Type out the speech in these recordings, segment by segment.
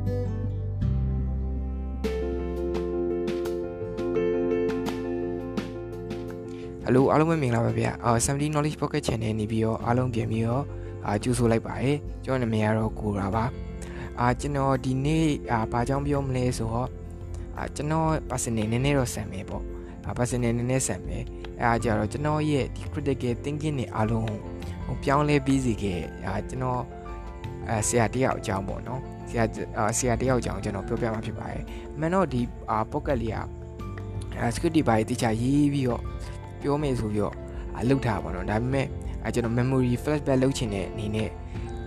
ဟယ်လိုအားလုံးပဲမင်္ဂလာပါဗျာအာ70 knowledge pocket channel နေပြီးတော့အားလုံးပြန်ပြီးတော့အာကြိုဆိုလိုက်ပါတယ်ကျွန်တော်နာမည်ကတော့ကိုရာပါအာကျွန်တော်ဒီနေ့အာဘာကြောင့်ပြောမလဲဆိုတော့အာကျွန်တော် personal နည်းနည်းတော့ဆန်မယ်ပေါ့အာ personal နည်းနည်းဆန်မယ်အဲအားကြတော့ကျွန်တော်ရဲ့ဒီ critical thinking တွေအားလုံးဟိုပြောင်းလဲပြီးစီခဲ့အာကျွန်တော် အဲဆရာတယောက်အကြောင်းပေါ့နော်ဆရာဆရာတယောက်အကြောင်းကျွန်တော်ပြောပြမှာဖြစ်ပါတယ်အမှန်တော့ဒီအာ pocket လေးကအဲ script တွေပါတိကျရေးပြီးတော့ပြောမယ်ဆိုပြီးတော့အလုပ်ထားပါတော့ဒါပေမဲ့အဲကျွန်တော် memory flashback လုပ်ချင်တဲ့အနေနဲ့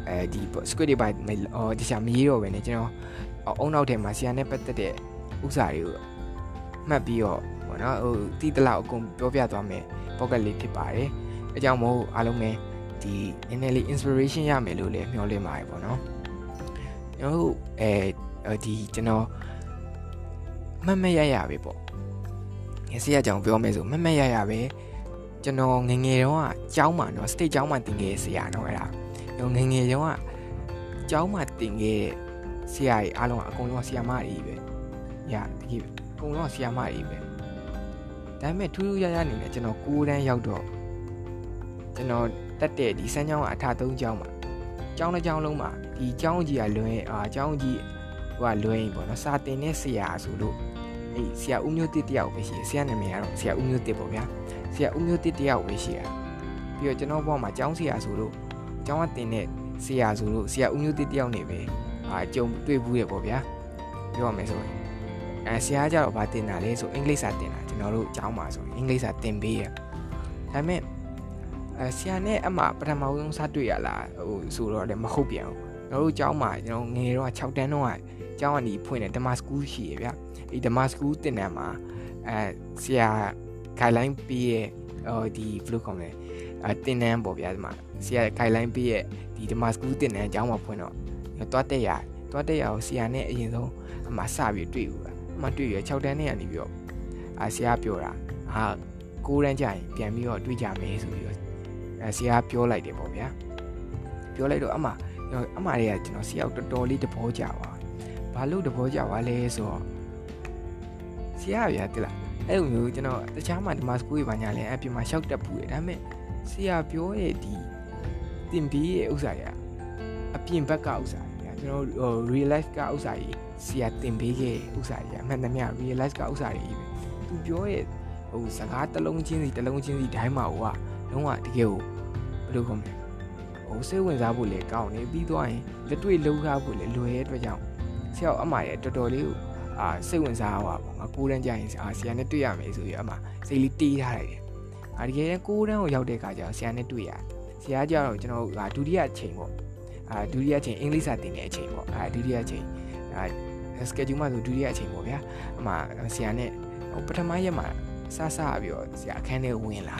အဲဒီ script တွေပါဟောတခြားမရေးတော့ပဲねကျွန်တော်အုံနောက်ထဲမှာဆရာနဲ့ပတ်သက်တဲ့ဥစ္စာတွေကိုမှတ်ပြီးတော့ဘောနော်ဟိုတီးတလောက်အကုန်ပြောပြသွားမယ် pocket လေးဖြစ်ပါတယ်အကြောင်းမို့အားလုံးပဲ ဒီနည်းနည်းလေး inspiration ရမယ်လို့လည်းမျှော်လင့်ပါတယ်ပေါ့နော်ကျွန်တော်တို့အဲဒီကျွန်တော်မမရရပဲပေါ့ငယ်စရကြောင်ပြောမယ်ဆိုမမက်ရရပဲကျွန်တော်ငငယ်တုန်းကကျောင်းမှာနော် state ကျောင်းမှာတင်ခဲ့ဆရာနော်အဲ့ဒါကျွန်တော်ငငယ်တုန်းကကျောင်းမှာတင်ခဲ့ဆရာကြီးအားလုံးကအကုန်လုံးဆရာမကြီးပဲညတကယ်အကုန်လုံးဆရာမကြီးပဲဒါပေမဲ့ထူးထူးရရနေတယ်ကျွန်တော်ကိုးတန်းရောက်တော့ကျွန်တော် တက်တဲ့ဒီစမ်းကျောင်းကအထာသုံးကျောင်းမှာကျောင်းတစ်ကျောင်းလုံးမှာဒီကျောင်းကြီးကလွင်အာကျောင်းကြီးဟိုကလွင်ပေါ့နော်စာတင်တဲ့ဆရာဆိုလို့အေးဆရာဦးမျိုးတစ်တယောက်ပဲရှိတယ်ဆရာနာမည်ကတော့ဆရာဦးမျိုးတစ်ပေါ့ဗျာဆရာဦးမျိုးတစ်တယောက်ပဲရှိတာပြီးတော့ကျွန်တော်ဘောမှာကျောင်းဆရာဆိုလို့ကျောင်းကတင်တဲ့ဆရာဆိုလို့ဆရာဦးမျိုးတစ်တယောက်နေပဲအာကြုံတွေ့ဘူးရပေါ့ဗျာပြောရမယ်ဆိုရင်အဲဆရာကြတော့ဗာတင်တာလဲဆိုအင်္ဂလိပ်စာတင်တာကျွန်တော်တို့ကျောင်းမှာဆိုရင်အင်္ဂလိပ်စာတင်ပေးရဒါပေမဲ့ အဲဆရာနဲ့အမှပထမဆုံးစတွေ့ရလားဟိုဆိုတော့လည်းမဟုတ်ပြန်ဘူးကျွန်တော်တို့ကျောင်းမှာကျွန်တော်ငယ်တော့6တန်းတော့ကျောင်းကနေဖွင့်တယ်ဓမ္မစကူးရှိရဗျဒီဓမ္မစကူးတင်တန်းမှာအဲဆရာ guideline ပေးရဲ့ဟိုဒီဘယ်လိုခေါ်မလဲအဲတင်တန်းပေါ့ဗျာဒီမှာဆရာ guideline ပေးရဲ့ဒီဓမ္မစကူးတင်တန်းကျောင်းမှာဖွင့်တော့တွားတက်ရတွားတက်ရကိုဆရာနဲ့အရင်ဆုံးအမှစပြီးတွေ့ဘူးအမှတွေ့ရ6တန်းနဲ့ကနေပြီးတော့အာဆရာပြောတာဟာ9တန်းကျရင်ပြန်ပြီးတော့တွေ့ကြမယ်ဆိုပြီးတော့ အဲဆရာပြောလိုက်တယ်ပေါ့ဗျာပြောလိုက်တော့အမှအမှတွေကကျွန်တော်ဆရာတော်တော်လေးတဘောကြပါဘာလို့တဘောကြပါလဲဆိုတော့ဆရာဗျာတိလားအဲ့လိုမျိုးကျွန်တော်တခြားမှာဒီမှာစကူကြီးပါညာလဲအပြင်မှာရှောက်တက်ပူတယ်ဒါပေမဲ့ဆရာပြောရဲ့ဒီတင်ပြီးရဲ့ဥစ္စာတွေအပြင်ဘက်ကဥစ္စာတွေကျွန်တော်ဟို real life ကဥစ္စာကြီးဆရာတင်ပေးခဲ့ဥစ္စာကြီးအမှန်တမ်း real life ကဥစ္စာတွေကြီးပဲသူပြောရဲ့ဟိုစကားတစ်လုံးချင်းစီတစ်လုံးချင်းစီတိုင်းမှာဟိုကလုံးဝတကယ်ကို ဘယ်လိုခေါ်မလဲဟိုစိတ်ဝင်စားဖို့လည်းကောင်းနေပြီးသွားရင်လက်တွေ့လှုပ်ရှားဖို့လည်းလွယ်တဲ့အတွက်ကြောင့်ဆရာအမရဲ့တော်တော်လေးကိုအာစိတ်ဝင်စားပါပေါ့ငါကိုးတန်းကြရင်အာဆရာနဲ့တွေ့ရမယ်ဆိုပြီးအမစိတ်လေးတေးထားလိုက်တယ်အာတကယ်ကိုးတန်းကိုရောက်တဲ့အခါကျတော့ဆရာနဲ့တွေ့ရဆရာကြတော့ကျွန်တော်ကဒုတိယအချိန်ပေါ့အာဒုတိယအချိန်အင်္ဂလိပ်စာသင်တဲ့အချိန်ပေါ့အာဒုတိယအချိန်အာ schedule မှာဆိုဒုတိယအချိန်ပေါ့ဗျာအမဆရာနဲ့ဟိုပထမရက်မှာစစပြီးတော့ဆရာအခန်းထဲဝင်လာ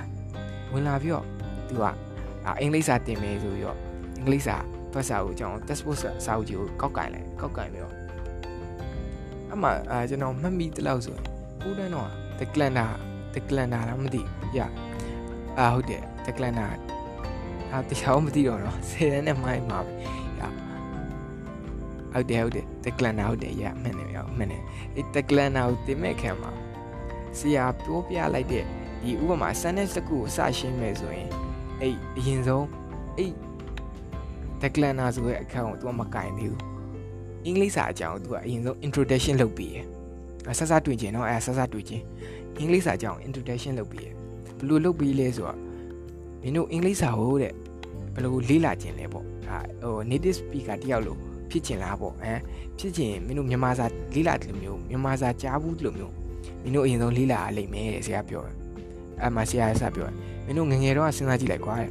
ဝင်လာပြီးတော့သူက အင်္ဂလိပ်စာသင်မယ်ဆိုပြီးတော့အင်္ဂလိပ်စာဖတ်စာကိုကျွန်တော် textbook စာအုပ်ကြီးကိုကောက်ကင်လိုက်ကောက်ကင်ပြီးတော့အမှအာကျွန်တော်မှတ်မိတလောက်ဆိုဦးတန်းတော့ the calendar the calendar လားမသိရအာဟုတ်တယ် the calendar အာတရားမသိတော့တော့ဆယ်တန်းနဲ့မိုင်းမှာပဲရဟုတ်တယ်ဟုတ်တယ် the calendar ဟုတ်တယ်ရမှန်တယ်ရောမှန်တယ်အဲ the calendar ကိုတင်မဲ့ခံမှာဆရာပြောပြလိုက်တဲ့ဒီဥပမာ sentence တစ်ခုကိုစရှင်းမယ်ဆိုရင် အဲ့အရင်ဆုံးအဲ့ the calendar ဆိုတဲ့အခန်းကို तू မကင်သေးဘူးအင်္ဂလိပ်စာအကြောင်း तू ကအရင်ဆုံး introduction လုပ်ပြီးရယ်ဆဆတွေ့ချင်းเนาะအဲဆဆတွေ့ချင်းအင်္ဂလိပ်စာအကြောင်း introduction လုပ်ပြီးရယ်ဘယ်လိုလုပ်ပြီးလဲဆိုတော့မင်းတို့အင်္ဂလိပ်စာဟိုတဲ့ဘယ်လိုလေ့လာခြင်းလဲပေါ့ဟာဟို native speaker တယောက်လို့ဖြစ်ချင်လားပေါ့အဲဖြစ်ချင်မင်းတို့မြန်မာစာလေ့လာတယ်လို့မျိုးမြန်မာစာကြားဘူးလို့မျိုးမင်းတို့အရင်ဆုံးလေ့လာရလိမ့်မယ်တဲ့ဆရာပြောတယ် အဲမှာဆရာဆပြောတယ်မင်းတို့ငငယ်တော့စဉ်းစားကြည့်လိုက်ကွာတဲ့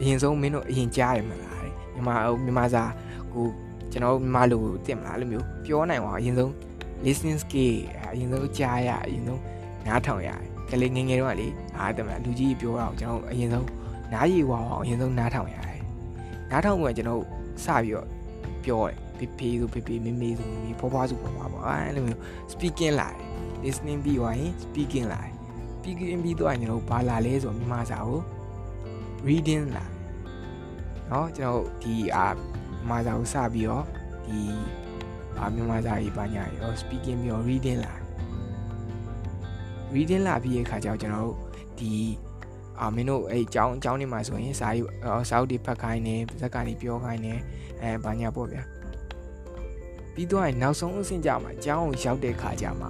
အရင်ဆုံးမင်းတို့အရင်ကြားရမလားတဲ့မြန်မာမြန်မာစာကိုကျွန်တော်မြန်မာလိုတင်မလားလို့မျိုးပြောနိုင်ပါအရင်ဆုံး listening skill အရင်ဆုံးကြားရအရင်ဆုံးနားထောင်ရတယ်ကလေးငငယ်တော့လေအားတယ်မလားလူကြီးပြောတာကိုကျွန်တော်အရင်ဆုံးနားရည်ဝအောင်အရင်ဆုံးနားထောင်ရတယ်နားထောင်ကကျွန်တော်စပြီးတော့ပြောတယ်ဖေဖေဆိုဖေဖေမေမေဆိုမေမေဖွားဖွားဆိုဖွားဖွားပေါ့အဲလိုမျိုး speaking လာတယ် listening ပြီးသွားရင် speaking လာတယ် speaking ပြီးတော့ကျွန်တော်ဘာလာလဲဆိုမြန်မာစာကို reading လာတယ်เนาะကျွန်တော်ဒီအာမြန်မာစာကိုစပြီးတော့ဒီ ဒီအာမြန်မာစာရေးပါညာရော speaking ပြီးတော့ reading လာ reading လာပြီးရဲ့ခါကျတော့ကျွန်တော်တို့ဒီအာမင်းတို့အဲ့အကြောင်းအကြောင်းတွေမှာဆိုရင်စာရေးစာအုပ်တွေဖတ်ခိုင်းနေပါဇက်ကနေပြောခိုင်းနေအဲဘာညာပေါ့ဗျာပြီးတော့နောက်ဆုံးအဆင့်ကြမှာအကြောင်းကိုရောက်တဲ့ခါကျမှာ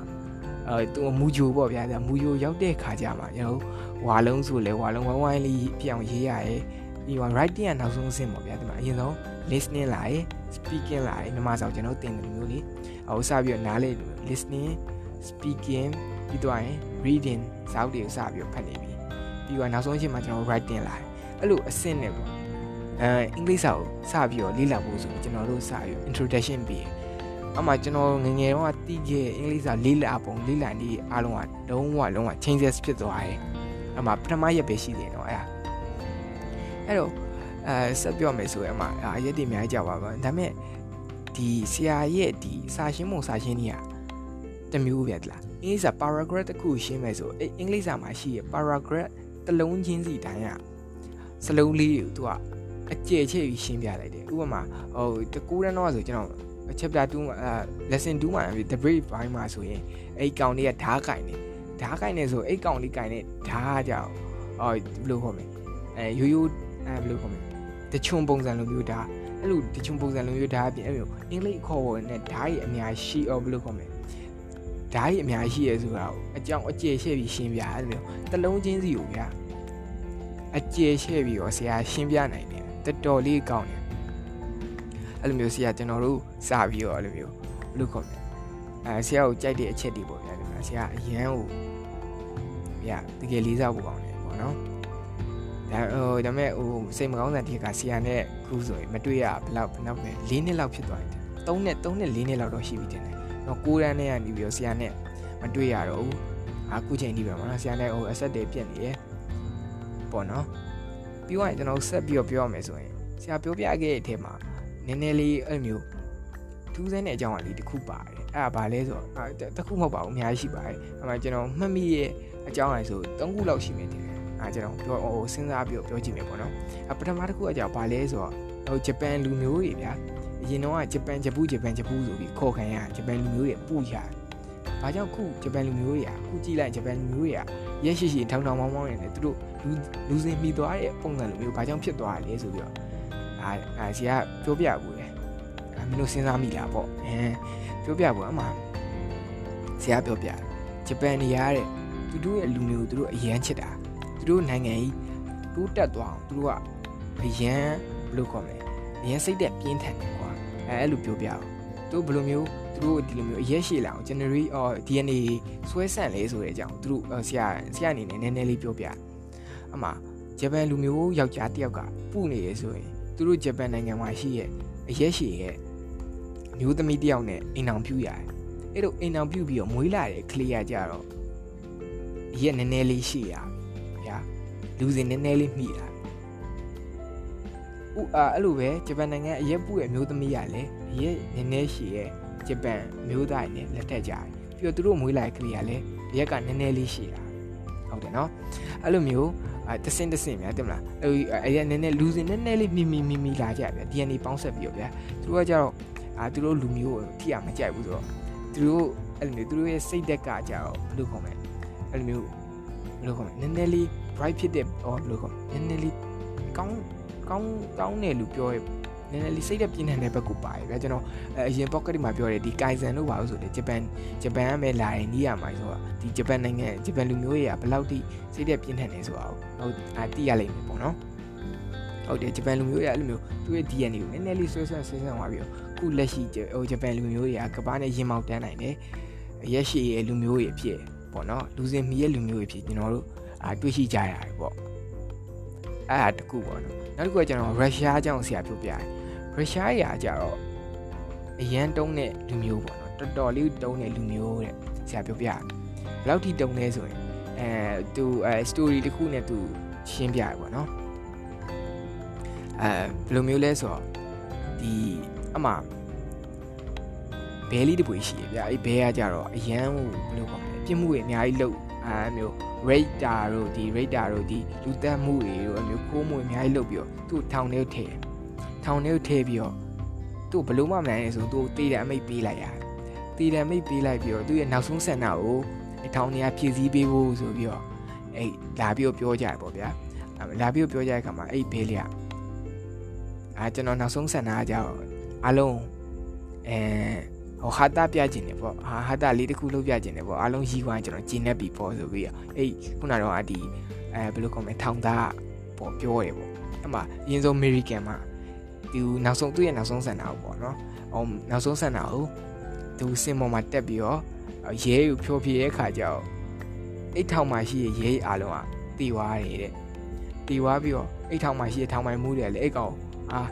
အဲသူမူဂျိုပေါ့ဗျာမူဂျိုရောက်တဲ့ခါကျမှာကျွန်တော်ဝါလုံးဆိုလဲဝါလုံးဝိုင်းဝိုင်းလေးပြောင်းရေးရတယ်ပြီးတော့ writing ကနောက်ဆုံးအဆင့်ပေါ့ဗျာဒီမှာအရင်ဆုံး listening လာရယ် speaking လာရယ်မြန်မာစာကျွန်တော်သင်တယ်မျိုးလေးအခုစပြီးတော့နားလေ listening speaking ပြီးတော့ရင် reading စာအုပ်တွေကိုစပြီးတော့ဖတ်နေပြီပြီးတော့နောက်ဆုံးအချိန်မှာကျွန်တော် writing လာတယ်အဲ့လိုအဆင့်နဲ့ပေါ့အဲအင်္ဂလိပ်စာကိုစပြီးတော့လေ့လာဖို့ဆိုကျွန်တော်တို့စပြီး introduction ပြီး အမှကျွန်တော်ငငယ်တော့အတိကျအင်္ဂလိပ်စာလေးလာပုံလေးလာနေအားလုံးကလုံးဝလုံးဝ changes ဖြစ်သွားတယ်။အမှပထမရက်ပဲရှိတယ်နော်အဲ့ဒါ။အဲ့တော့အဲဆက်ပြောမယ်ဆိုရင်အမှအရက်တွေအများကြီးကြပါပါ။ဒါပေမဲ့ဒီဆရာရဲ့ဒီစာရှင်းပုံစာရှင်းတွေကတမျိုးပဲတလား။အင်္ဂလိပ်စာ paragraph တစ်ခုရှင်းမယ်ဆိုအဲ့အင်္ဂလိပ်စာမှာရှိရ paragraph တစ်လုံးချင်းစီတိုင်းကစလုံးလေးကိုသူကအကျယ်ချဲ့ပြီးရှင်းပြလိုက်တယ်။ဥပမာဟိုတကူရန်တော့ဆိုကျွန်တော် chapter 2မှာ lesson 2မှာ the brave ဘိုင်းမှာဆိုရင်အဲ့ကောင်လေးကဓာတ်ကင်နေဓာတ်ကင်နေဆိုအဲ့ကောင်လေးကင်နေဓာတ်ကြောင်ဟောဘယ်လိုခေါ်မလဲအဲရိုးရိုးအဲဘယ်လိုခေါ်မလဲတချွန်ပုံစံလိုမျိုးဓာတ်အဲ့လိုတချွန်ပုံစံလိုမျိုးဓာတ်အပြင်အဲ့လိုအင်္ဂလိပ်ခေါ်ဝင်နဲ့ဓာတ်ရဲ့အများရှိအော်ဘယ်လိုခေါ်မလဲဓာတ်ရဲ့အများရှိရဲဆိုတာကိုအကြောင်းအကျယ်ရှဲ့ပြီးရှင်းပြအဲ့လိုတလုံးချင်းစီကိုဗျာအကျယ်ရှဲ့ပြီးတော့ဆရာရှင်းပြနိုင်တယ်တော်တော်လေးကောင်းတယ် အဲ့လိုမျိုးဆရာကျွန်တော်တို့စပြီးတော့အဲ့လိုမျိုးဘယ်လိုခေါ်မလဲအဲဆရာကိုကြိုက်တဲ့အချက်တွေပေါ့ဗျာဒီမှာဆရာအရန်ကိုဗျာတကယ်လေးစားဖို့ကောင်းတယ်ပေါ့နော်ဒါဟိုဒါမဲ့ဟိုစိတ်မကောင်းတဲ့ဒီကဆရာနဲ့ခုဆိုရင်မတွေ့ရဘယ်လောက်ဘယ်လောက်ပဲ၄နှစ်လောက်ဖြစ်သွားတယ်၃နှစ်၃နှစ်၄နှစ်လောက်တော့ရှိပြီတင်တယ်တော့ကိုရန်နဲ့ကနေပြီးတော့ဆရာနဲ့မတွေ့ရတော့ဘူးအခုချိန်ဒီပဲပေါ့နော်ဆရာနဲ့ဟိုအဆက်တွေပြက်နေရပေါ့နော်ပြီးတော့ကျွန်တော်ဆက်ပြီးတော့ပြောရမယ်ဆိုရင်ဆရာပြောပြခဲ့တဲ့အထက်မှာ နည်းနည်းလေးအဲ့မျိုးထူးဆန်းတဲ့အကြောင်းအလေးတစ်ခုပါတယ်အဲ့ဒါဘာလဲဆိုတော့တစ်ခုမဟုတ်ပါဘူးအများကြီးရှိပါတယ်အဲ့မှာကျွန်တော်မှတ်မိရဲ့အကြောင်းအရာဆို၃ခုလောက်ရှိမယ်တင်တယ်အဲ့ကျွန်တော်ပြောဟိုစဉ်းစားပြီးတော့ပြောကြည့်မယ်ပေါ့နော်အဲ့ပထမတစ်ခုအကြောင်းဘာလဲဆိုတော့ဟိုဂျပန်လူမျိုးတွေဗျာအရင်တော့ဂျပန်ဂျပူးဂျပန်ဂျပူးဆိုပြီးခေါ်ခံရဂျပန်လူမျိုးတွေပူရတယ်ဘာကြောင့်ခုဂျပန်လူမျိုးတွေကခုကြည့်လိုက်ဂျပန်လူမျိုးတွေကရက်ရှိရှိထောင်ထောင်မောင်းမောင်းနေတယ်သူတို့လူလူစင်မိသွားတဲ့ပုံစံလိုမျိုးဘာကြောင့်ဖြစ်သွားလဲဆိုပြီးတော့ အာအာစီကပြောပြဘူးလေအမင်းတို့စဉ်းစားမိလားပေါ့အဲပြောပြဘူးအမှဆရာပြောပြဂျပန်နေရတဲ့သူတို့ရဲ့လူမျိုးသူတို့အရန်ချစ်တာသူတို့နိုင်ငံကြီးတိုးတက်သွားအောင်သူတို့ကအရန်ဘယ်လိုခေါ်မလဲအရန်စိတ်သက်ပြင်းထန်တယ်ကွာအဲအဲ့လိုပြောပြအောင်သူတို့ဘယ်လိုမျိုးသူတို့ဒီလိုမျိုးအရက်ရှည်လာအောင် generate or DNA ဆွဲဆန့်လဲဆိုတဲ့အကြောင်းသူတို့ဆရာဆရာအနေနဲ့နည်းနည်းလေးပြောပြအမှဂျပန်လူမျိုးယောက်ျားတစ်ယောက်ကပူနေရဆိုရင် သူတို့ဂျပန်နိုင်ငံမှာရှိရဲ့အရက်ရှည်ရဲ့မျိုးသမီးတစ်ယောက်နဲ့အိမ်အောင်ပြုရတယ်အဲ့လိုအိမ်အောင်ပြုပြီးတော့မွေးလာတဲ့ကလေးရကြတော့ရက်နည်းနည်းလေးရှိရဗျာလူစင်နည်းနည်းလေးမိတာဥအာအဲ့လိုပဲဂျပန်နိုင်ငံအရက်ပူရဲ့မျိုးသမီးရလည်းအရက်နည်းနည်းရှိရဲ့ဂျပန်မျိုးသားနဲ့လက်ထက်ကြတယ်ပြီးတော့သူတို့မွေးလာတဲ့ကလေးကလည်းရက်ကနည်းနည်းလေးရှိတာ ဟုတ်တယ်နော်အဲ့လိုမျိုးအဲတစင်တစင်များတင်မလားအဲအဲ့ရနည်းနည်းလူစင်နည်းနည်းလေးမိမိမိမိလာကြဗျာ DNA ပေါင်းဆက်ပြီးတော့ဗျာသူတို့ကကြတော့အာသူတို့လူမျိုးကိုထိရမကြိုက်ဘူးဆိုတော့သူတို့အဲ့လိုမျိုးသူတို့ရဲ့စိတ်သက်ကကြတော့ဘယ်လိုခေါ်မလဲအဲ့လိုမျိုးဘယ်လိုခေါ်မလဲနည်းနည်းလေး bright ဖြစ်တဲ့ဟောဘယ်လိုခေါ်မလဲနည်းနည်းလေးကောင်းကောင်းကောင်းတယ်လို့ပြောရ နည်းနည်းလေးစိတ်သက်ပြင်းထန်တဲ့ဘက်ကိုပါတယ်ဗျာကျွန်တော်အရင် pocket မှာပြောတယ်ဒီ Kaizen လို့ပါလို့ဆိုတယ်ဂျပန်ဂျပန်ကပဲလာရင်နီးရမှာဆိုတော့ဒီဂျပန်နိုင်ငံဂျပန်လူမျိုးတွေကဘယ်လောက်ထိစိတ်သက်ပြင်းထန်နေဆိုတာကိုဟိုအသိရလိမ့်မယ်ပေါ့နော်ဟုတ်တယ်ဂျပန်လူမျိုးတွေကအဲ့လိုမျိုးသူ့ရဲ့ DNA ကိုနည်းနည်းလေးဆွဲဆွဲဆွဲဆွဲသွားပြီးတော့ခုလက်ရှိဟိုဂျပန်လူမျိုးတွေကကပားနဲ့ရင်မောက်တန်းနိုင်တယ်ရက်ရှိရဲ့လူမျိုးတွေအဖြစ်ပေါ့နော်လူစင်မီရဲ့လူမျိုးတွေဖြစ်ကျွန်တော်တို့အာတွေ့ရှိကြရတယ်ပေါ့အဲ့ဒါတခုပေါ့နော်နောက်တစ်ခုကကျွန်တော်ရုရှားအကြောင်းဆရာပြောပြတယ် ရုရှားရာကြတော့အရန်တုံးတဲ့လူမျိုးပေါ့နော်တော်တော်လေးတုံးတဲ့လူမျိုးတဲ့ဆရာပြောပြတယ်ဘယ်လောက်ထိတုံးလဲဆိုရင်အဲသူအဲ story တစ်ခုနဲ့သူရှင်းပြရပေါ့နော်အဲဘယ်လိုမျိုးလဲဆိုတော့ဒီအမှဘဲလေးတပွေရှိရဗျာအဲ့ဘဲကကြတော့အရန်ဟိုဘယ်လိုခေါ်မလဲပြစ်မှုတွေအများကြီးလုပ်အဲမျိုး radar တို့ဒီ radar တို့ဒီလူတက်မှုတွေတို့အမျိုးခိုးမှုအများကြီးလုပ်ပြီးတော့သူ့ထောင်ထဲထည့် ထောင်ထဲထည့်ပြီးတော့သူ့ဘလို့မှမနိုင်နေဆိုသူ့တေးတဲ့အမိတ်ပေးလိုက်ရတေးတဲ့အမိတ်ပေးလိုက်ပြီးတော့သူ့ရဲ့နောက်ဆုံးဆန္ဒကိုအထောင်နေရာဖြည့်ဆည်းပေးဖို့ဆိုပြီးတော့အဲ့လာပြီးတော့ပြောကြရပေါ့ဗျာလာပြီးတော့ပြောကြတဲ့အခါမှာအဲ့ဘေးလေးကအာကျွန်တော်နောက်ဆုံးဆန္ဒကကြောက်အလုံးအဲဟိုဟာတာပြကျင်တယ်ပေါ့ဟာဟာတာလေးတစ်ခုလုပ်ပြကျင်တယ်ပေါ့အားလုံးရီးွားကျွန်တော်ဂျင်းနေပြီပေါ့ဆိုပြီးအဲ့ခုနတော့အဒီအဲဘယ်လိုခေါ်မလဲထောင်သားပေါ့ပြောတယ်ပေါ့အဲ့မှာအရင်ဆုံးအမေရိကန်မှာ သူနောက်ဆုံးသူ့ရဲ့နောက်ဆုံးဆန္ဒပေါ့နော်ဟိုနောက်ဆုံးဆန္ဒကိုသူစင်ပေါ်မှာတက်ပြီးတော့ရဲကိုဖြိုးပြရဲ့ခါကျတော့အိတ်ထောင်မှာရှိရဲ့ရဲအားလုံးကတီဝါတယ်တဲ့တီဝါပြီးတော့အိတ်ထောင်မှာရှိရဲ့ထောင်ပိုင်မှုတွေလည်းအိတ်ကောင်အာ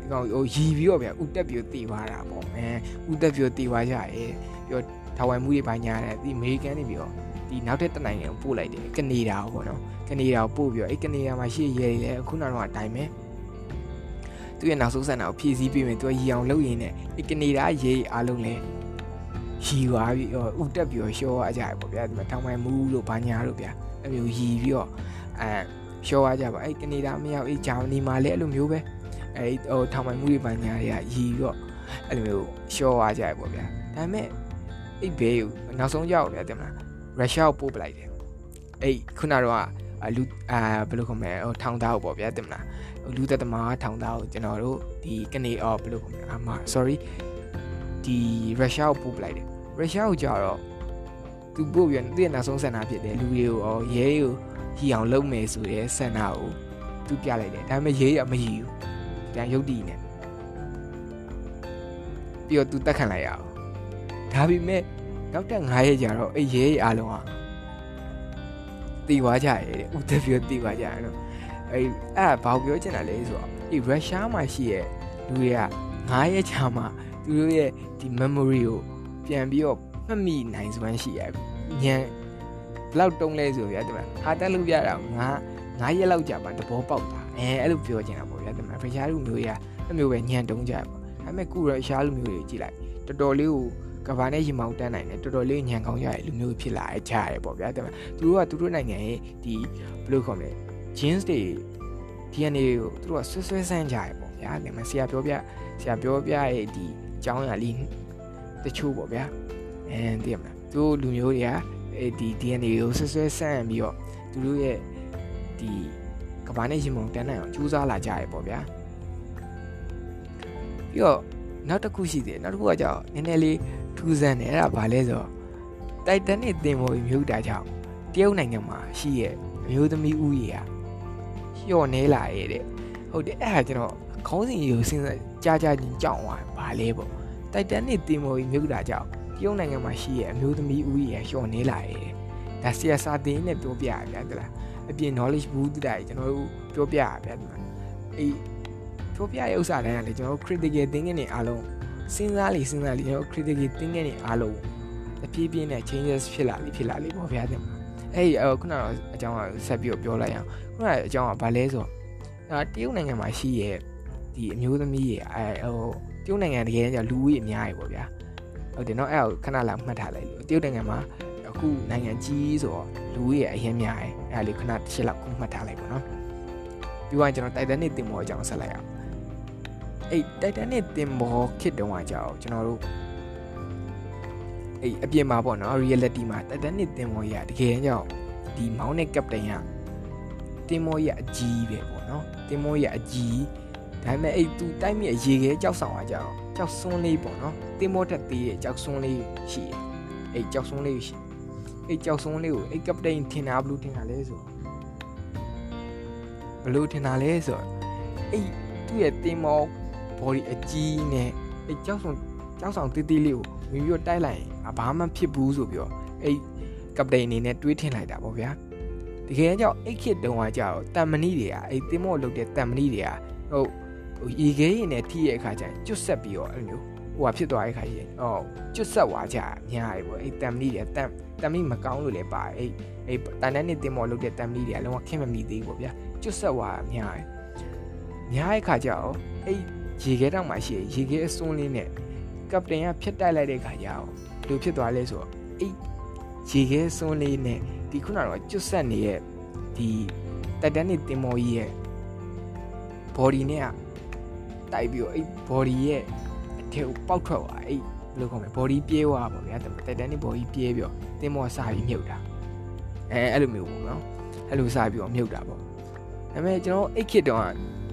ဒီကောင်ဟိုရီပြီးတော့ဗျဥတက်ပြီးတီသွားတာပေါ့အဲဥတက်ပြီးတီသွားကြရဲပြီးတော့ထောင်ပိုင်မှုတွေပိုင်းညာတယ်ဒီအမေရိကန်နေပြီးတော့ဒီနောက်ထပ်တနိုင်ငံကိုပို့လိုက်တယ်ကနေဒါကိုပေါ့နော်ကနေဒါကိုပို့ပြီးတော့အဲ့ကနေဒါမှာရှိရဲတွေလည်းအခုနောက်တော့အတိုင်းပဲ သူရဲ့နောက်ဆုံးဆန္ဒကိုဖြည့်ဆည်းပြီးမယ်သူကရီအောင်လုပ်ရင်းနဲ့အဲ့ကနေဒါရဲအားလုံးလည်းရီသွားပြီးတော့ဥတက်ပြီးတော့ရှော့ရကြရပေါ့ဗျာဒီမှာထောင်ပိုင်မှုလို့ဘာညာလို့ဗျာအဲ့လိုရီပြီးတော့အဲရှော့ရကြပါအဲ့ကနေဒါမရောက်အဲ့ဂျာမနီမှာလည်းအဲ့လိုမျိုးပဲအဲဟိုထောင်ပိုင်မှုတွေပညာတွေကရီတော့အဲ့လိုမျိုးရှော့သွားကြရပေါ့ဗျာဒါပေမဲ့အဲ့ဘေးကိုနောက်ဆုံးကြောက်တယ်တဲ့မလားရုရှားကိုပို့ပလိုက်တယ်အဲ့ခုနတော့လူအာဘယ်လိုခေါ်မလဲဟိုထောင်သားကိုပေါ့ဗျာတဲ့မလား လူသက်သမားထောင်သားကိုကျွန်တော်တို့ဒီကနေအော်ဘယ်လိုခေါ်မလဲအမ sorry ဒီရုရှားကိုပို့ပလိုက်တယ်ရုရှားကိုကြာတော့သူပို့ပြန်သူ့ရဲ့နောက်ဆုံးဆန္ဒဖြစ်တယ်လူတွေကိုရောရဲကိုဟီအောင်လုပ်မယ်ဆိုရဲဆန္ဒကိုသူပြလိုက်တယ်ဒါပေမဲ့ရဲရမဟီဘူးပြန်ရုပ်တည်နေပြီးတော့သူတက်ခံလိုက်ရအောင်ဒါပေမဲ့နောက်တက်9ရက်ကြာတော့အဲ့ရဲရဲအားလုံးဟာတီသွားကြရဲတဲ့ဥသက်ပြီးတီသွားကြရတော့ အဲ့အဲ့ဘာပြောချင်တာလဲဆိုတော့ဒီရုရှားမှာရှိရဲ့လူတွေက9ရက်ကြာမှသူတို့ရဲ့ဒီ memory ကိုပြန်ပြီးတော့မှတ်မိနိုင်စွမ်းရှိရညံဘလောက်တုံးလဲဆိုဗျာဒီမှာဟာတက်လို့ပြတာငါ9ရက်လောက်ကြာမှသဘောပေါက်တာအဲအဲ့လိုပြောချင်တာပေါ့ဗျာဒီမှာဖရှားလူမျိုးတွေကအဲ့မျိုးပဲညံတုံးကြပါဒါပေမဲ့ကုရရှားလူမျိုးတွေကြည့်လိုက်တော်တော်လေးကိုကဘာနဲ့ရင်မောင်းတန်းနိုင်တယ်တော်တော်လေးညံကောင်းရတဲ့လူမျိုးဖြစ်လာကြရတယ်ပေါ့ဗျာဒါပေမဲ့သူတို့ကသူတို့နိုင်ငံရဲ့ဒီဘယ်လိုခေါ်မလဲ jeans တွေ DNA ကိုသူတို့ကဆွဆွဲဆန်းကြရပေါ့ဗျာဒါပေမဲ့ဆရာပြောပြဆရာပြောပြရဲ့ဒီအကြောင်းအရာလေးတချို့ပေါ့ဗျာအဲသိရမလားသူတို့လူမျိုးတွေကအဲဒီ DNA ကိုဆွဆွဲဆန်းပြီးတော့သူတို့ရဲ့ဒီကဘာနဲ့ရင်မုံတန်းနိုင်အောင်ကြိုးစားလာကြရပေါ့ဗျာပြီးတော့နောက်တစ်ခုရှိသေးတယ်နောက်တစ်ခုကကြောင့်နည်းနည်းလေးထူးဆန်းတယ်အဲ့ဒါဘာလဲဆိုတော့တိုက်တန်နဲ့တင်မော်မြုပ်တာကြောင့်တရုတ်နိုင်ငံမှာရှိရဲ့အမျိုးသမီးဦးရေက လျှော့နေလာရဲ့တဲ့ဟုတ်တယ်အဲ့ဒါကျွန်တော်ခေါင်းစဉ်ကြီးကိုစဉ်းစားကြားကြားချင်းကြောက်သွားဘာလဲပေါ့တိုက်တန်နဲ့တင်မော်မြုပ်တာကြောင့်တရုတ်နိုင်ငံမှာရှိရဲ့အမျိုးသမီးဦးရေကလျှော့နေလာရဲ့ဒါဆီယာစာတင်နဲ့ပြောပြရဗျာတလားအပြင် knowledge ဘူးတူတာကျွန်တော်တို့ပြောပြရဗျာဒီမှာအေးပြောပြရဲ့ဥစ္စာတိုင်းကလေကျွန်တော်တို့ critical thinking တွေအားလုံးစဉ်းစားလေစဉ်းစားလေကျွန်တော် critical thinking တွေအားလုံးအပြည့်ပြည့်နဲ့ changes ဖြစ်လာလေဖြစ်လာလေပေါ့ဗျာဒီမှာအဲ့ခုနကတော့အကြောင်းကဆက်ပြီးပြောလိုက်အောင် ခုနအကြောင်းကဘာလဲဆိုတော့ဒါတရုတ်နိုင်ငံမှာရှိရဲ့ဒီအမျိုးသမီးရဲ့အဲဟိုတရုတ်နိုင်ငံတကယ်ကြလူကြီးအများကြီးပေါ့ဗျာဟုတ်တယ်နော်အဲ့ဒါကိုခဏလောက်မှတ်ထားလိုက်လို့တရုတ်နိုင်ငံမှာအခုနိုင်ငံကြီးဆိုတော့လူကြီးရဲ့အရင်များတယ်အဲ့ဒါလေးခဏတစ်ချက်လောက်မှတ်ထားလိုက်ပေါ့နော်ပြီးတော့ကျွန်တော် Titanic တင်ပေါ်အကြောင်းဆက်လိုက်အောင်အဲ့ Titanic တင်ပေါ်ခေတ်တုန်းကကြောက်ကျွန်တော်တို့အဲ့အပြင်မှာပေါ့နော် reality မှာ Titanic တင်ပေါ်ရတကယ်ကြောက်ဒီမောင်းတဲ့ captain က တင်မောရအကြီးပဲပေါ့နော်တင်မောရအကြီးဒါပေမဲ့အဲ့သူတိုက်မြရေခဲကြောက်ဆောင်ကကြောက်ကြောက်စွန်းလေးပေါ့နော်တင်မောတက်သေးရဲ့ကြောက်စွန်းလေးရှိတယ်အဲ့ကြောက်စွန်းလေးရှိအဲ့ကြောက်စွန်းလေးကိုအဲ့ကပတိန်ထင်တာဘလို့ထင်တာလဲဆိုဘလို့ထင်တာလဲဆိုအဲ့သူ့ရဲ့တင်မော body အကြီးနဲ့အဲ့ကြောက်စွန်းကြောက်ဆောင်တေးသေးလေးကိုမိပြီးတော့တိုက်လိုက်ရင်ဘာမှဖြစ်ဘူးဆိုပြီးတော့အဲ့ကပတိန်အနေနဲ့တွေးထင်လိုက်တာပေါ့ဗျာ တကယ်ကြောင့်အဲ့ခစ်တုံးကကြောက်တန်မဏိတွေကအဲ့တင်မောလုတ်တဲ့တန်မဏိတွေကဟုတ်ဟိုရေခဲရင်နဲ့ထိရဲ့အခါကျရင်ကျွတ်ဆက်ပြီးတော့အဲ့လိုမျိုးဟိုဟာဖြစ်သွားတဲ့ခါကျရင်အော်ကျွတ်ဆက်သွားကြများရေပေါ့အဲ့တန်မဏိတွေတန်တန်မဏိမကောင်းလို့လည်းပါတယ်အဲ့အဲ့တန်တန်းနဲ့တင်မောလုတ်တဲ့တန်မဏိတွေကလုံးဝခင်မမိသေးဘူးပေါ့ဗျာကျွတ်ဆက်သွားများရေများရဲ့ခါကျတော့အဲ့ရေခဲတောင်မှရှိရေခဲအစွန်းလေးနဲ့ကပတိန်ကဖြတ်တိုက်လိုက်တဲ့ခါကျတော့ဘယ်လိုဖြစ်သွားလဲဆိုတော့အဲ့ရေခဲစွန်းလေးနဲ့ ဒီခုနကတော့ကျွတ်ဆက်နေတဲ့ဒီတက်တန်းနေတင်မော်ကြီးရဲ့ body နဲ့ကတိုက်ပြီးတော့အဲ့ body ရဲ့ထဲကိုပေါက်ထွက်သွားအဲ့ဘယ်လိုခေါ်မလဲ body ပြေးသွားပါဗျာ Titanic body ပြေးပြီးတော့တင်းမောစပြီးမြုပ်တာအဲအဲ့လိုမျိုးပေါ့နော်အဲ့လိုစပြီးတော့မြုပ်တာပေါ့ဒါပေမဲ့ကျွန်တော်အဲ့ခေတ်တုန်း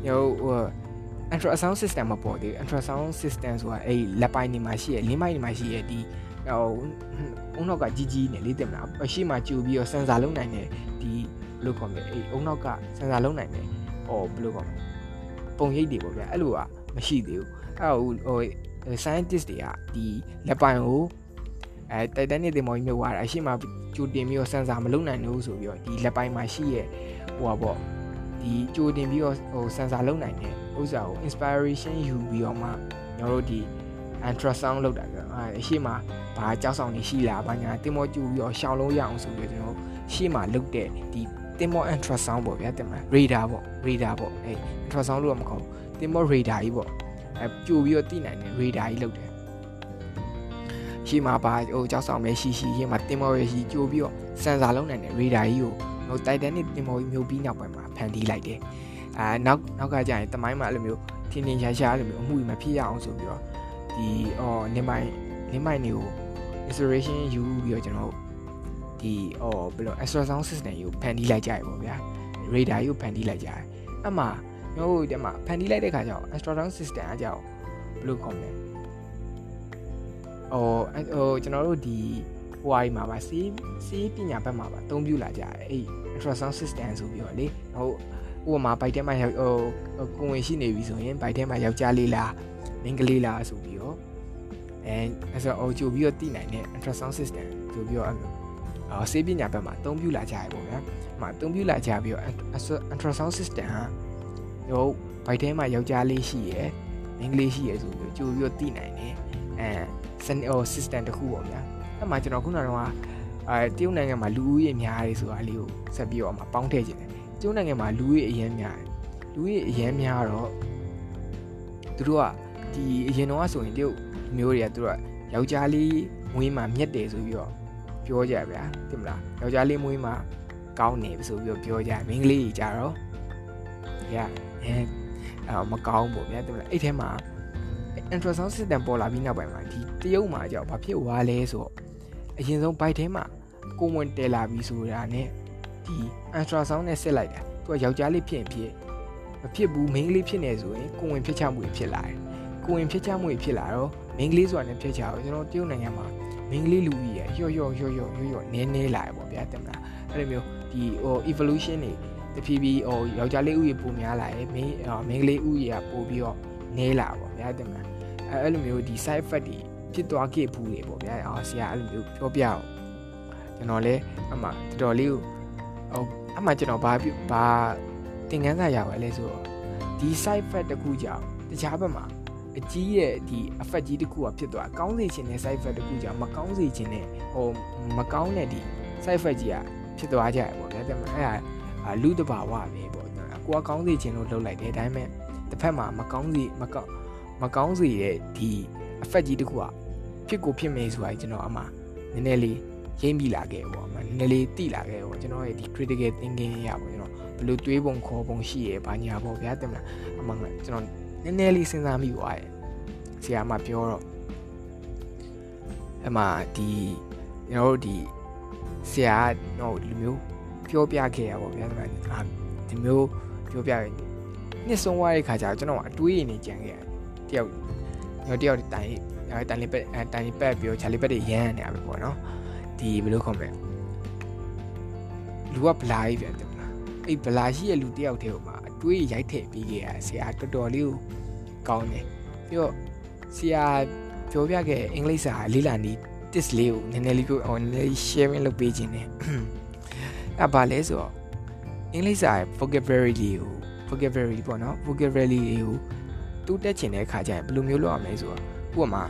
ကဟိုဟို ultrasound system မပေါ်သေးဘူး ultrasound system ဆိုတာအဲ့လက်ပိုင်းနေမှာရှိရလင်းပိုင်းနေမှာရှိရဒီ ဟိုအုံနောက်ကကြီးကြီးနေလေးတင်မလားအရှိမှကြူပြီးတော့စင်ဆာလုံးနိုင်တယ်ဒီဘယ်လိုခေါ်မလဲအဲ့အုံနောက်ကစင်ဆာလုံးနိုင်တယ်ဟောဘယ်လိုခေါ်မလဲပုံရိပ်တွေပေါ့ဗျာအဲ့လိုကမရှိသေးဘူးအဲ့ဟို scientist တွေကဒီလက်ပိုင်ကိုအဲတိုက်တန်းနေတဲ့မော်ကြီးမြုပ်သွားတာအရှိမကြိုတင်ပြီးတော့စင်ဆာမလုံနိုင်ဘူးဆိုပြီးတော့ဒီလက်ပိုင်မှာရှိရဲ့ဟိုပါပေါ့ဒီကြိုတင်ပြီးတော့ဟိုစင်ဆာလုံနိုင်တဲ့ဥစ္စာကို inspiration ယူပြီးတော့မှကျွန်တော်တို့ဒီ ultrasound လုပ်တာပြော အဲအရှိမဘာကြောက်ဆောင်နေရှိလားဘာညာတင်မောကြူပြီးတော့ရှောင်းလုံးရအောင်ဆိုပြီးကျွန်တော်ရှေ့မှာလုပ်တဲ့ဒီတင်မော ultrasound ပေါ့ဗျာတင်မလား radar ပေါ့ radar ပေါ့အဲ ultrasound လို့တော့မခေါ်ဘူးတင်မော radar ကြီးပေါ့အဲကြိုပြီးတော့သိနိုင်တယ် radar ကြီးလုပ်တယ်ရှေ့မှာပါဟိုကြောက်ဆောင်ပဲရှိရှိရှေ့မှာတင်မောပဲရှိကြိုပြီးတော့စင်ဆာလုံးနိုင်တယ် radar ကြီးကိုဟို Titanic တင်မောကြီးမြုပ်ပြီးနောက်ပိုင်းမှာဖန်တီးလိုက်တယ်အာနောက်နောက်ကကြာရင်တမိုင်းမှာအဲ့လိုမျိုးထင်းထင်းရှားရှားအဲ့လိုမျိုးအမှုကြီးမဖြစ်ရအောင်ဆိုပြီးတော့ဒီအော်နင်းမိုင်း နင်းမိုင်းတွေကို inspiration ယူပြီးတော့ကျွန်တော်ဒီအော်ဘယ်လို ultrasound system ကိုဖန်တီးလိုက်ကြရပေါ့ဗျာ radar ကိုဖန်တီးလိုက်ကြရတယ်အဲ့မှာကျွန်တော်တို့ဒီမှာဖန်တီးလိုက်တဲ့ခါကျတော့ ultrasound system အကြောင်းဘယ်လိုခေါ်မလဲဟိုဟိုကျွန်တော်တို့ဒီဟိုအိုင်းမှာပါစီးစီးပညာဘက်မှာပါအသုံးပြုလာကြတယ်အဲ့ ultrasound system ဆိုပြီးတော့လေဟိုဥပမာဘိုက်ထဲမှာဟိုကိုဝင်ရှိနေပြီဆိုရင်ဘိုက်ထဲမှာယောက်ျားလေးလားမိန်းကလေးလားဆိုပြီးတော့ အဲအဲ့ဆိုအော်ကြိုပြီးတော့တည်နိုင်တဲ့ ultrasound system ဆိုပြီးတော့အော်ဆေးပညာဘက်မှာအသုံးပြုလာကြရပေါ့ဗျာ။မှာအသုံးပြုလာကြပြီးတော့ ultrasound system ဟာဟိုဘိုက်ထဲမှာယောက်ျားလေးရှိရယ်မိန်းကလေးရှိရယ်ဆိုပြီးကြိုပြီးတော့တည်နိုင်တယ်။အဲစနစ်ဟို system တစ်ခုပေါ့ဗျာ။အဲ့မှာကျွန်တော်ခုနကတော့အဲတရုတ်နိုင်ငံမှာလူဦးရေများတယ်ဆိုတာလေးကိုဆက်ပြီးတော့အမှပေါင်းထည့်ခြင်းတယ်။တရုတ်နိုင်ငံမှာလူဦးရေအရင်များတယ်။လူဦးရေအရင်များတော့သူတို့ကဒီအရင်တော့ဆိုရင်တရုတ် မျိုးတွေကသူတို့ကယောက်ျားလေးမွေးမှာမြက်တယ်ဆိုပြီးတော့ပြောကြဗျာသိမလားယောက်ျားလေးမွေးမှာကောင်းနေပြီဆိုပြီးတော့ပြောကြမိန်းကလေးကြီးကြတော့ရအဲအမကောင်းပေါ့ဗျာသိမလားအဲ့ထဲမှာ ultrasound system ပေါ်လာပြီးနောက်ပိုင်းမှာဒီတရုတ်မှာကြောက်ဘာဖြစ်သွားလဲဆိုတော့အရင်ဆုံး byte ထဲမှာကိုဝင်တဲလာပြီးဆိုတာနဲ့ဒီ ultrasound နဲ့ဆက်လိုက်တာသူကယောက်ျားလေးဖြစ်ရင်ဖြစ်မဖြစ်ဘူးမိန်းကလေးဖြစ်နေဆိုရင်ကိုဝင်ဖြစ်ချမှုဖြစ်လာတယ် ကိုဝင်ဖြစ်ချမှုဖြစ်လာတော့မိန်းကလေးဆိုတာနဲ့ဖြစ်ချအောင်ကျွန်တော်တရုတ်နိုင်ငံမှာမိန်းကလေးလူကြီးရရော့ရော့ရော့ရော့ရော့ရော့နည်းနည်းလာရပေါ့ဗျာတင်မလားအဲ့လိုမျိုးဒီဟို evolution တွေတဖြည်းဖြည်းဟိုယောက်ျားလေးဥယျာဉ်ပိုများလာတယ်မိန်းမိန်းကလေးဥယျာဉ်ပိုပြီးတော့နည်းလာပေါ့ဗျာတင်မလားအဲ့အဲ့လိုမျိုးဒီ side effect တွေဖြစ်သွားခဲ့ဘူးလေပေါ့ဗျာအော်ဆရာအဲ့လိုမျိုးပြောပြအောင်ကျွန်တော်လည်းအမှတော်တော်လေးဟိုအမှကျွန်တော်ဘာဘာသင်ခန်းစာရပါလဲဆိုတော့ဒီ side effect တခုကြောင့်တခြားဘက်မှာ အကြီးရဲ့ဒီ effect ကြီးတစ်ခုကဖြစ်သွားကောင်းစေခြင်းနဲ့ side effect တစ်ခုကြောင့်မကောင်းစေခြင်းနဲ့ဟိုမကောင်းတဲ့ဒီ side effect ကြီးကဖြစ်သွားကြရပေါ့ဗျာဒါပေမဲ့အဲ့ဒါလူတဘာဝပဲပေါ့ကိုကကောင်းစေခြင်းလို့လုပ်လိုက်တယ်ဒါပေမဲ့တစ်ဖက်မှာမကောင်းစေမကောင်းမကောင်းစေတဲ့ဒီ effect ကြီးတစ်ခုကဖြစ်ကိုဖြစ်မယ်ဆိုတာကျွန်တော်အမှနည်းနည်းလေးရင်းမိလာခဲ့ပေါ့အမှနည်းနည်းလေးတိလာခဲ့ပေါ့ကျွန်တော်ရဲ့ဒီ critical thinking ရပေါ့ကျွန်တော်ဘယ်လိုတွေးပုံခေါ်ပုံရှိရဘာညာပေါ့ဗျာတင်မလားအမှကျွန်တော် နည်းနည်းလေးစဉ်းစားမိသွားတယ်ဆရာမပြောတော့အမှဒီကျွန်တော်တို့ဒီဆရာတော့လူမျိုးပြောပြခဲ့ရပါဗျာဒီမျိုးပြောပြရင်နှစ်ဆုံးသွားတဲ့ခါကျတော့ကျွန်တော်အတွေးရနေကြံခဲ့ရတယ်တယောက်ကျွန်တော်တယောက်တိုင်တိုင်လေးပက်တိုင်လေးပက်ပြီးတော့ခြာလေးပက်တွေရမ်းနေရပြီပေါ့နော်ဒီဘယ်လိုခေါ်မလဲလူကဗလာကြီးပြန်တယ်မလားအဲ့ဗလာရှိရဲ့လူတယောက်တည်းဟိုမှာအ တွေးရိုက်ထည့်ပြီးခဲ့ရဆရာတော်တော်လေးကိုကောင်းတယ်ပြီးတော့ဆရာပြောပြခဲ့အင်္ဂလိပ်စာလေးလာနေ test လေးကိုနည်းနည်းလေးပြောအောင်နည်းနည်း sharing လုပ်ပေးခြင်းတယ်အဲ့ဘာလဲဆိုတော့အင်္ဂလိပ်စာ vocabulary လေးကို vocabulary ပေါ့နော် vocabulary လေးကိုတူးတက်ချင်တဲ့အခါကျရင်ဘယ်လိုမျိုးလုပ်ရမလဲဆိုတော့ဥပမာ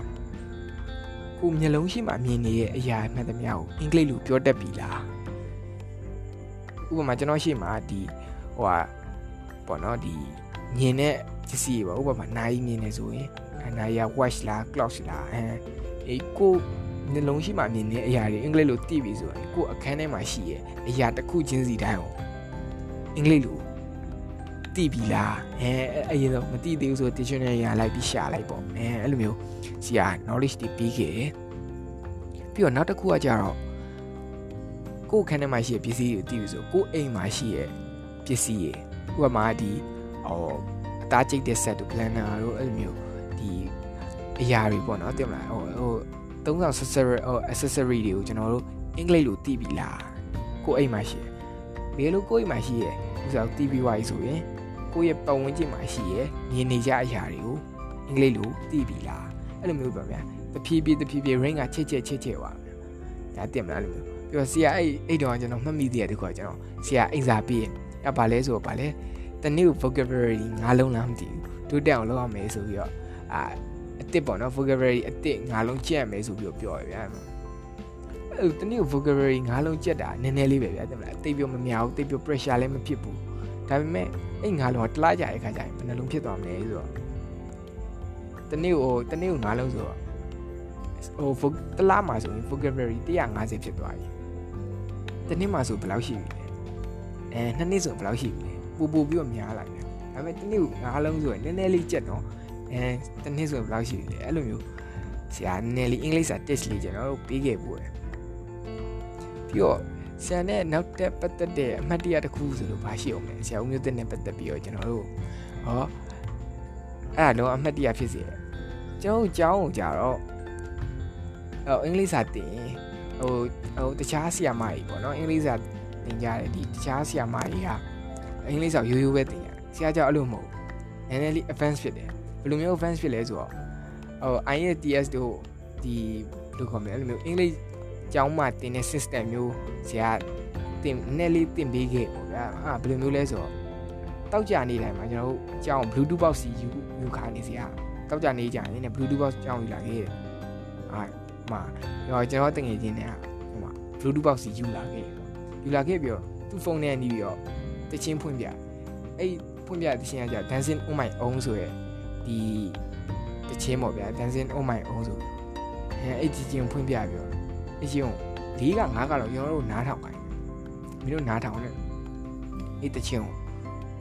ကိုမျက်လုံးရှိမှမြင်နေတဲ့အရာမှန်သမျှကိုအင်္ဂလိပ်လိုပြောတတ်ပြီလားဥပမာကျွန်တော်ရှိမှဒီဟိုဟာ ပေါ့နော်ဒီမြင်တဲ့ပစ္စည်းပေါ့ဥပမာနိုင်မြင်နေဆိုရင်နိုင်ရ watch လား clock လားအဲအေးကိုနှလုံးရှိမှမြင်နေတဲ့အရာတွေအင်္ဂလိပ်လိုသိပြီဆိုရင်ကိုအခန်းထဲမှာရှိရဲ့အရာတစ်ခုချင်းစီတိုင်းကိုအင်္ဂလိပ်လိုသိပြီလားအဲအရင်တော့မသိသေးဘူးဆို dictionary ရလိုက်ပြီးရှာလိုက်ပေါ့အဲအဲ့လိုမျိုးဆရာ knowledge တွေပြီးခဲ့တယ်ပြီးတော့နောက်တစ်ခုကကြတော့ကိုယ်ခန်းထဲမှာရှိတဲ့ပစ္စည်းတွေသိပြီဆိုကိုယ်အိမ်မှာရှိတဲ့ပစ္စည်းတွေ ဥပမာဒီဟောအသားကျိတ်တဲ့ set တို့ planner တို့အဲ့လိုမျိုးဒီအရာတွေပေါ့နော်သိမလားဟိုဟိုသုံးဆောင် accessory ဟို accessory တွေကိုကျွန်တော်တို့အင်္ဂလိပ်လိုသိပြီလားကိုယ်အိမ်မှာရှိတယ်ဘယ်လိုကိုယ်အိမ်မှာရှိရဲ့ဥစားသိပြီးွားပြီဆိုရင်ကိုယ့်ရဲ့ပတ်ဝန်းကျင်မှာရှိရဲ့မြင်နေကြအရာတွေကိုအင်္ဂလိပ်လိုသိပြီလားအဲ့လိုမျိုးပါဗျာတဖြည်းဖြည်းတဖြည်းဖြည်း ring ကချစ်ချစ်ချစ်ချစ်ပါဗျာဒါတင်မလားလို့မျိုးပြီးတော့ဆရာအဲ့အဲ့တော့ကျွန်တော်မှတ်မိသေးတယ်တခုကကျွန်တော်ဆရာအိမ်စာပြီး ရပါလဲဆိုတော့ပါလဲတနေ့ vocabulary ငါးလုံးလားမသိဘူးတိုးတက်အောင်လုပ်ရမယ်ဆိုပြီးတော့အာအစ်စ်ပေါ့နော် vocabulary အစ်စ်ငါးလုံးကျက်မယ်ဆိုပြီးတော့ပြောရဗျာအဲ့တနေ့ vocabulary ငါးလုံးကျက်တာနည်းနည်းလေးပဲဗျာတင်မလားတိတ်ပြောမများဘူးတိတ်ပြော pressure လည်းမဖြစ်ဘူးဒါပေမဲ့အဲ့ငါးလုံးကတလားကြရဲ့ခါကျရင်ဘယ်နှလုံးဖြစ်သွားမလဲဆိုတော့တနေ့ကိုတနေ့ကိုငါးလုံးဆိုတော့ဟိုတလားမှာဆိုရင် vocabulary 150ဖြစ်သွားပြီတနေ့မှာဆိုဘယ်လောက်ရှိပြီလဲ အဲနှစ်နှစ်ဆိုဘယ်လောက်ရှိပြီလဲပူပူပြီးတော့များလာပြန်ဒါပေမဲ့တနေ့ကိုငါးလုံးဆိုရင်နည်းနည်းလေးကြက်တော့အဲတနေ့ဆိုဘယ်လောက်ရှိပြီလဲအဲ့လိုမျိုးဆရာနည်းလေးအင်္ဂလိပ်စာ test လေးကျွန်တော်တို့ပေးခဲ့ပို့တယ်ပြီးတော့ဆရာနဲ့နောက်တက်ပတ်သက်တဲ့အမှတ်တရတစ်ခုဆိုလို့ဘာရှိအောင်လဲဆရာဦးမျိုးတက်နဲ့ပတ်သက်ပြီးတော့ကျွန်တော်တို့ဟောအဲ့ဒါတော့အမှတ်တရဖြစ်စေတယ်ကျွန်တော်ကြောင်းကိုကြတော့ဟိုအင်္ဂလိပ်စာတင်ဟိုဟိုတခြားဆရာမကြီးပေါ့နော်အင်္ဂလိပ်စာ သင်ကြတယ်ဒီတခြားဆရာမကြီးကအင်္ဂလိပ်စာရိုးရိုးပဲသင်ရတယ်ဆရာကြောင့်အဲ့လိုမဟုတ်နည်းနည်းလေး advance ဖြစ်တယ်ဘယ်လိုမျိုး advance ဖြစ်လဲဆိုတော့ဟို IELTS တို့ဒီဘယ်လိုခေါ်မလဲအဲ့လိုမျိုးအင်္ဂလိပ်ကျောင်းမှာသင်တဲ့ system မျိုးဆရာသင်နည်းလေးသင်ပေးခဲ့ပေါ့ဗျာအာဘယ်လိုမျိုးလဲဆိုတော့တောက်ကြနေတိုင်းမှာကျွန်တော်တို့ကျောင်း Bluetooth box စီယူယူခါနေစီဟာတောက်ကြနေကြရင်လည်း Bluetooth box ကျောင်းယူလာခဲ့တယ်အာမှာရောကျွန်တော်တငယ်ချင်းတွေကဟိုမှာ Bluetooth box စီယူလာခဲ့ ယူလာခဲ့ပြီးတော့သူ့ဖုန်းထဲနေပြီးတော့တချင်းဖွင့်ပြအဲ့ဖွင့်ပြတချင်းကကြာ Dancing on my own ဆိုရယ်ဒီတချင်းပေါ့ဗျာ Dancing on my own ဆိုအဲအဲ့ဒီချင်းဖွင့်ပြပြီးတော့အချင်း၄က၅ကတော့ကျွန်တော်တို့နားထောင်ခိုင်းမင်းတို့နားထောင်နေအဲ့တချင်း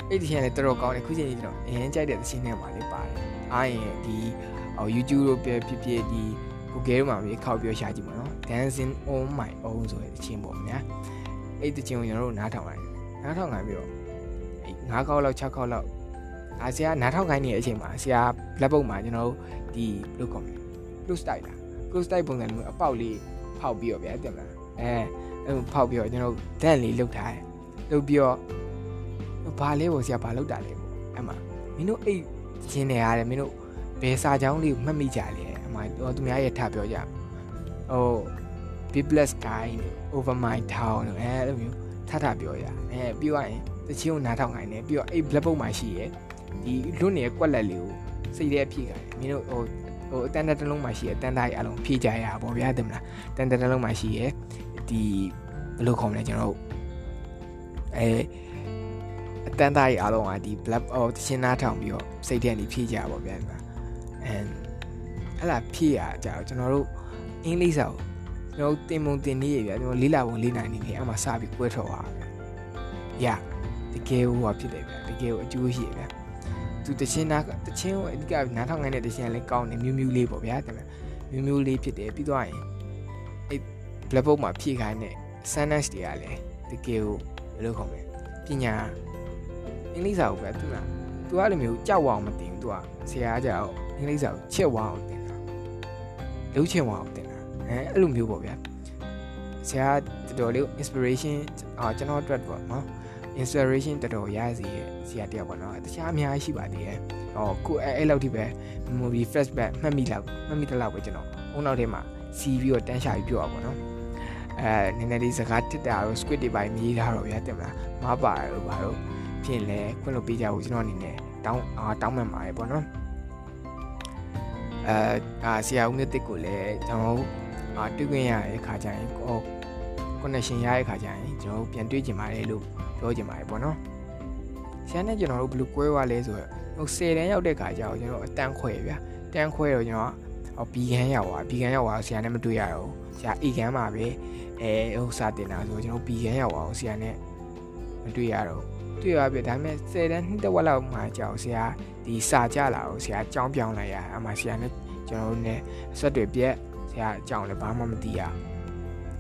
အဲ့ဒီချင်းလည်းတော်တော်ကောင်းတယ်ခုချိန်ကြီးကျွန်တော်အရင်ကြိုက်တဲ့တချင်းတွေမှာလေးပါတယ်အားရင်ဒီဟို YouTube တို့ပြပြပြဒီ Google မှာမြေခောက်ပြီးရှာကြည့်ပါနော် Dancing on my own ဆိုတဲ့တချင်းပေါ့ဗျာ အဲ့တချင်းကိုကျွန်တော်တို့နားထောင်လိုက်နားထောင်ခိုင်းပြီးတော့အဲ့၅ခေါက်လောက်6ခေါက်လောက်အာဆရာနားထောင်ခိုင်းနေတဲ့အချိန်မှာဆရာလက်ပုတ်မှာကျွန်တော်တို့ဒီဘယ်လိုခေါ်မလဲ close တိုက်တာ close တိုက်ပုံစံမျိုးအပေါက်လေးဖောက်ပြီးတော့ဗျာတင်မလားအဲအဲ့ဖောက်ပြီးတော့ကျွန်တော်ဒန့်လေးလုတ်ထားတယ်လုတ်ပြီးတော့ဘာလဲပေါ့ဆရာဘာလုတ်တာလဲပေါ့အဲ့မှာမင်းတို့အိတ်ရင်းနေရတယ်မင်းတို့ဘယ်စာကြောင်းလေးကိုမှတ်မိကြလဲအမှတော့သူများရဲ့ထားပြောကြဟို big bless guy over my town လို့အဲအဲ့လိုမျိုးထထပြောရအဲပြီးသွားရင်တချင်းကိုနားထောင်ခိုင်းတယ်ပြီးတော့အဲ့ black book မှာရှိရဲ့ဒီလွတ်နေတဲ့ကွက်လက်လေးကိုစိတ်ထဲဖြည့်ခိုင်းတယ်မင်းတို့ဟိုဟိုအတန်တလုံးမှာရှိရဲ့တန်တားကြီးအလုံးဖြည့်ကြရပါဗျာတင်မလားတန်တလုံးမှာရှိရဲ့ဒီဘယ်လိုခေါ်မလဲကျွန်တော်တို့အဲအတန်တားကြီးအလုံးကဒီ black ဟိုတချင်းနားထောင်ပြီးတော့စိတ်ထဲနေဖြည့်ကြပါဗျာအဲအဲ့လာဖြည့်ရကြတော့ကျွန်တော်တို့အင်္ဂလိပ်စာကို ကျွန်တော်တင်မုံတင်နေရဗျာကျွန်တော်လေးလာပုံလေးနိုင်နေနေအမှစပြီးကွဲထော်ပါဗျာရတကယ်ဟိုဟာဖြစ်တယ်ဗျာတကယ်ဟိုအကျိုးရှိဗျာသူတချင်းနာတချင်းကိုအဓိကနားထောင်ခိုင်းတဲ့တချင်းလည်းကောင်းတယ်မြူးမြူးလေးပေါ့ဗျာတဲ့မြူးမြူးလေးဖြစ်တယ်ပြီးတော့ရင်အဲ့ black book မှာဖြည့်ခိုင်းတဲ့ sentence တွေကလည်းတကယ်ကိုဘယ်လိုခေါ်မလဲပညာအင်္ဂလိပ်စာကိုပဲသူကသူကလည်းမျိုးကြောက်အောင်မတင်သူကဆရာကကြောက်အင်္ဂလိပ်စာကိုချက်ဝအောင်တင်တာလုံးချင်ဝအောင်တင်တာ အဲအဲ့လိုမျိုးပေါ့ဗျာဆရာတော်တော်လေး inspiration အာကျွန်တော်အတွက်ပေါ့နော် inspiration တော်တော်ရစီရဲ့ဆရာတယောက်ပေါ့နော်တခြားအများကြီးရှိပါသေးတယ်ဟောခုအဲအဲ့လောက်ထိပဲ memory flashback မှတ်မိလောက်မှတ်မိတဲ့လောက်ပဲကျွန်တော်အုံနောက်ထဲမှာစီးပြီးတော့တန်းရှာပြီးပြောအောင်ပေါ့နော်အဲနည်းနည်းလေးစကားတစ်တာတော့ squid တွေပိုင်းမြည်ထားတော့ဗျာတင်မလားမပါတော့ဘာလို့ဖြစ်လဲခွင့်လို့ပေးကြဖို့ကျွန်တော်အနေနဲ့တောင်းအာတောင်းမှန်ပါတယ်ပေါ့နော်အဲအာဆရာဦးမြတ်တစ်ကိုလည်းကျွန်တော် အာတွေ့ခွင့်ရတဲ့ခါကျရင်ဟို connection ရတဲ့ခါကျရင်ကျွန်တော်ပြန်တွေ့ကြပါတယ်လို့ပြောကြပါတယ်ပေါ့နော်ဆရာနဲ့ကျွန်တော်တို့ဘယ်လိုကွဲသွားလဲဆိုတော့ဟို10တန်းရောက်တဲ့ခါကျတော့ကျွန်တော်အတန်းခွဲဗျာတန်းခွဲတော့ကျွန်တော်ဟိုဘီကန်ရောက်သွားဘီကန်ရောက်သွားဆရာနဲ့မတွေ့ရတော့ဆရာအေကန်မှာပဲအဲဟိုစာတင်တာဆိုကျွန်တော်ဘီကန်ရောက်အောင်ဆရာနဲ့မတွေ့ရတော့တွေ့ရပြီဒါပေမဲ့10တန်းနှစ်တဝက်လောက်မှကြောက်ဆရာဒီစာကြလာကိုဆရာအကြောင်းပြောင်းလိုက်ရအမှဆရာနဲ့ကျွန်တော်တို့ ਨੇ ဆက်တွေပြက် ဆရာအကြောင်းလည်းဘာမှမသိရ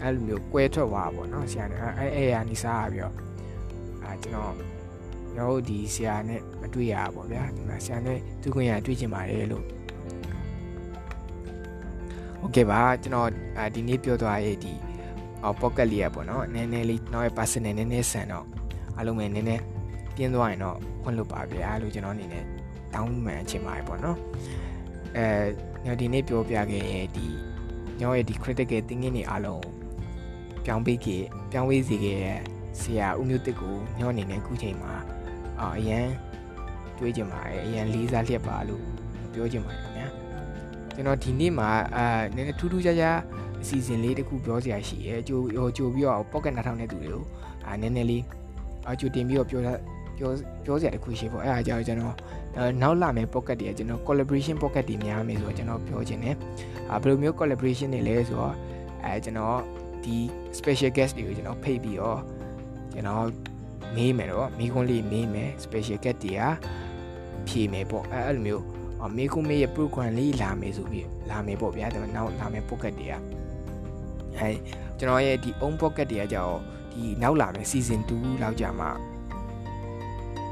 အဲ့လိုမျိုးကွဲထွက်သွားပါတော့ဆရာနဲ့အဲ့အဲ့ရနေစားပြီးတော့အာကျွန်တော်ကျွန်တော်ဒီဆရာနဲ့မတွေ့ရပါဗျာဒီမှာဆရာနဲ့သူခွင့်ရတွေ့ချင်ပါတယ်လို့โอเคပါကျွန်တော်ဒီနေ့ပြောသွားရဲ့ဒီအော် pocket လေးရပေါ့နော်နည်းနည်းလေးကျွန်တော်ရဲ့ personal နည်းနည်းဆန်တော့အားလုံးပဲနည်းနည်းပြင်းသွားရင်တော့ခွင့်လွတ်ပါဗျာလို့ကျွန်တော်အနေနဲ့တောင်းမှန်ချင်ပါတယ်ပေါ့နော်အဲညဒီနေ့ပြောပြခဲ့ရဲ့ဒီ ညောရဲ့ဒီ critical thinking တွေအားလုံးပြောင်းပေးခဲ့ပြောင်းပေးစေခဲ့ရဲ့ဆရာဦးမျိုးတစ်ကိုညောအနေနဲ့အခုချိန်မှာအာအရန်တွေးကြပါတယ်အရန်လေးစားလျက်ပါလို့ပြောချင်ပါတယ်ခင်ဗျာကျွန်တော်ဒီနေ့မှာအာနည်းနည်းထူးထူးခြားခြားအစီအစဉ်လေးတစ်ခုပြောစရာရှိရဲကြိုဟိုကြိုပြီးတော့ pocket နှထောင်တဲ့သူတွေကိုအာနည်းနည်းလေးအကြိုတင်ပြီးတော့ပြောပြောပြောစရာတစ်ခုရှိပေါ့အဲ့ဒါကြောင့်ကျွန်တော်နောက်လာမယ့် pocket တွေကကျွန်တော် collaboration pocket တွေများမယ်ဆိုတော့ကျွန်တော်ပြောချင်တယ်အာ ဘယ်လိုမျိုး collaboration တွေလဲဆိုတော့အဲကျွန်တော်ဒီ special guest တွေကိုကျွန်တော်ဖိတ်ပြီးတော့ကျွန်တော်မေးမယ်တော့မိခွန်းလေးမေးမယ် special guest တွေကဖြေမယ်ပေါ့အဲအဲ့လိုမျိုးမေခွန်းမေးရဲ့ program လေးလာမယ်ဆိုပြီးလာမယ်ပေါ့ဗျာကျွန်တော်နောက်လာမယ် pocket တွေကအဲကျွန်တော်ရဲ့ဒီ own pocket တွေကကြောက်ဒီနောက်လာမယ် season 2လောက်ကြာမှ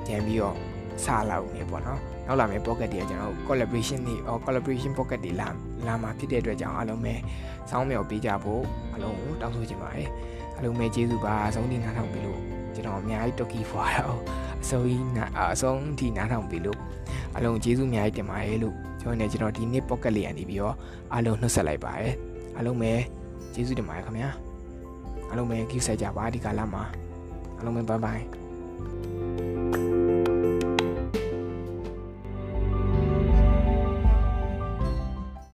ပြန်ပြီးတော့စလောက်နေပေါ့နော် နောက်လာမယ့် pocket တွေကကျွန်တော် collaboration တွေ or collaboration pocket တွေလာလာမှာဖြစ်တဲ့အတွက်ကြောင့်အားလုံးပဲစောင်းမြော်ပေးကြဖို့အားလုံးကိုတောင်းဆိုချင်ပါတယ်အားလုံးပဲကျေးဇူးပါအဆုံးထိနားထောင်ပြီးလို့ကျွန်တော်အများကြီးတော်ကီဖွာတော့အဆုံးကြီးနာအဆုံးထိနားထောင်ပြီးလို့အားလုံးကျေးဇူးအများကြီးတင်ပါတယ်လို့ကျွန်တော်နေကျွန်တော်ဒီနေ့ pocket လေးရနေပြီးတော့အားလုံးနှုတ်ဆက်လိုက်ပါတယ်အားလုံးပဲကျေးဇူးတင်ပါတယ်ခင်ဗျာအားလုံးပဲ give ဆက်ကြပါဒီကာလမှာအားလုံးပဲ bye bye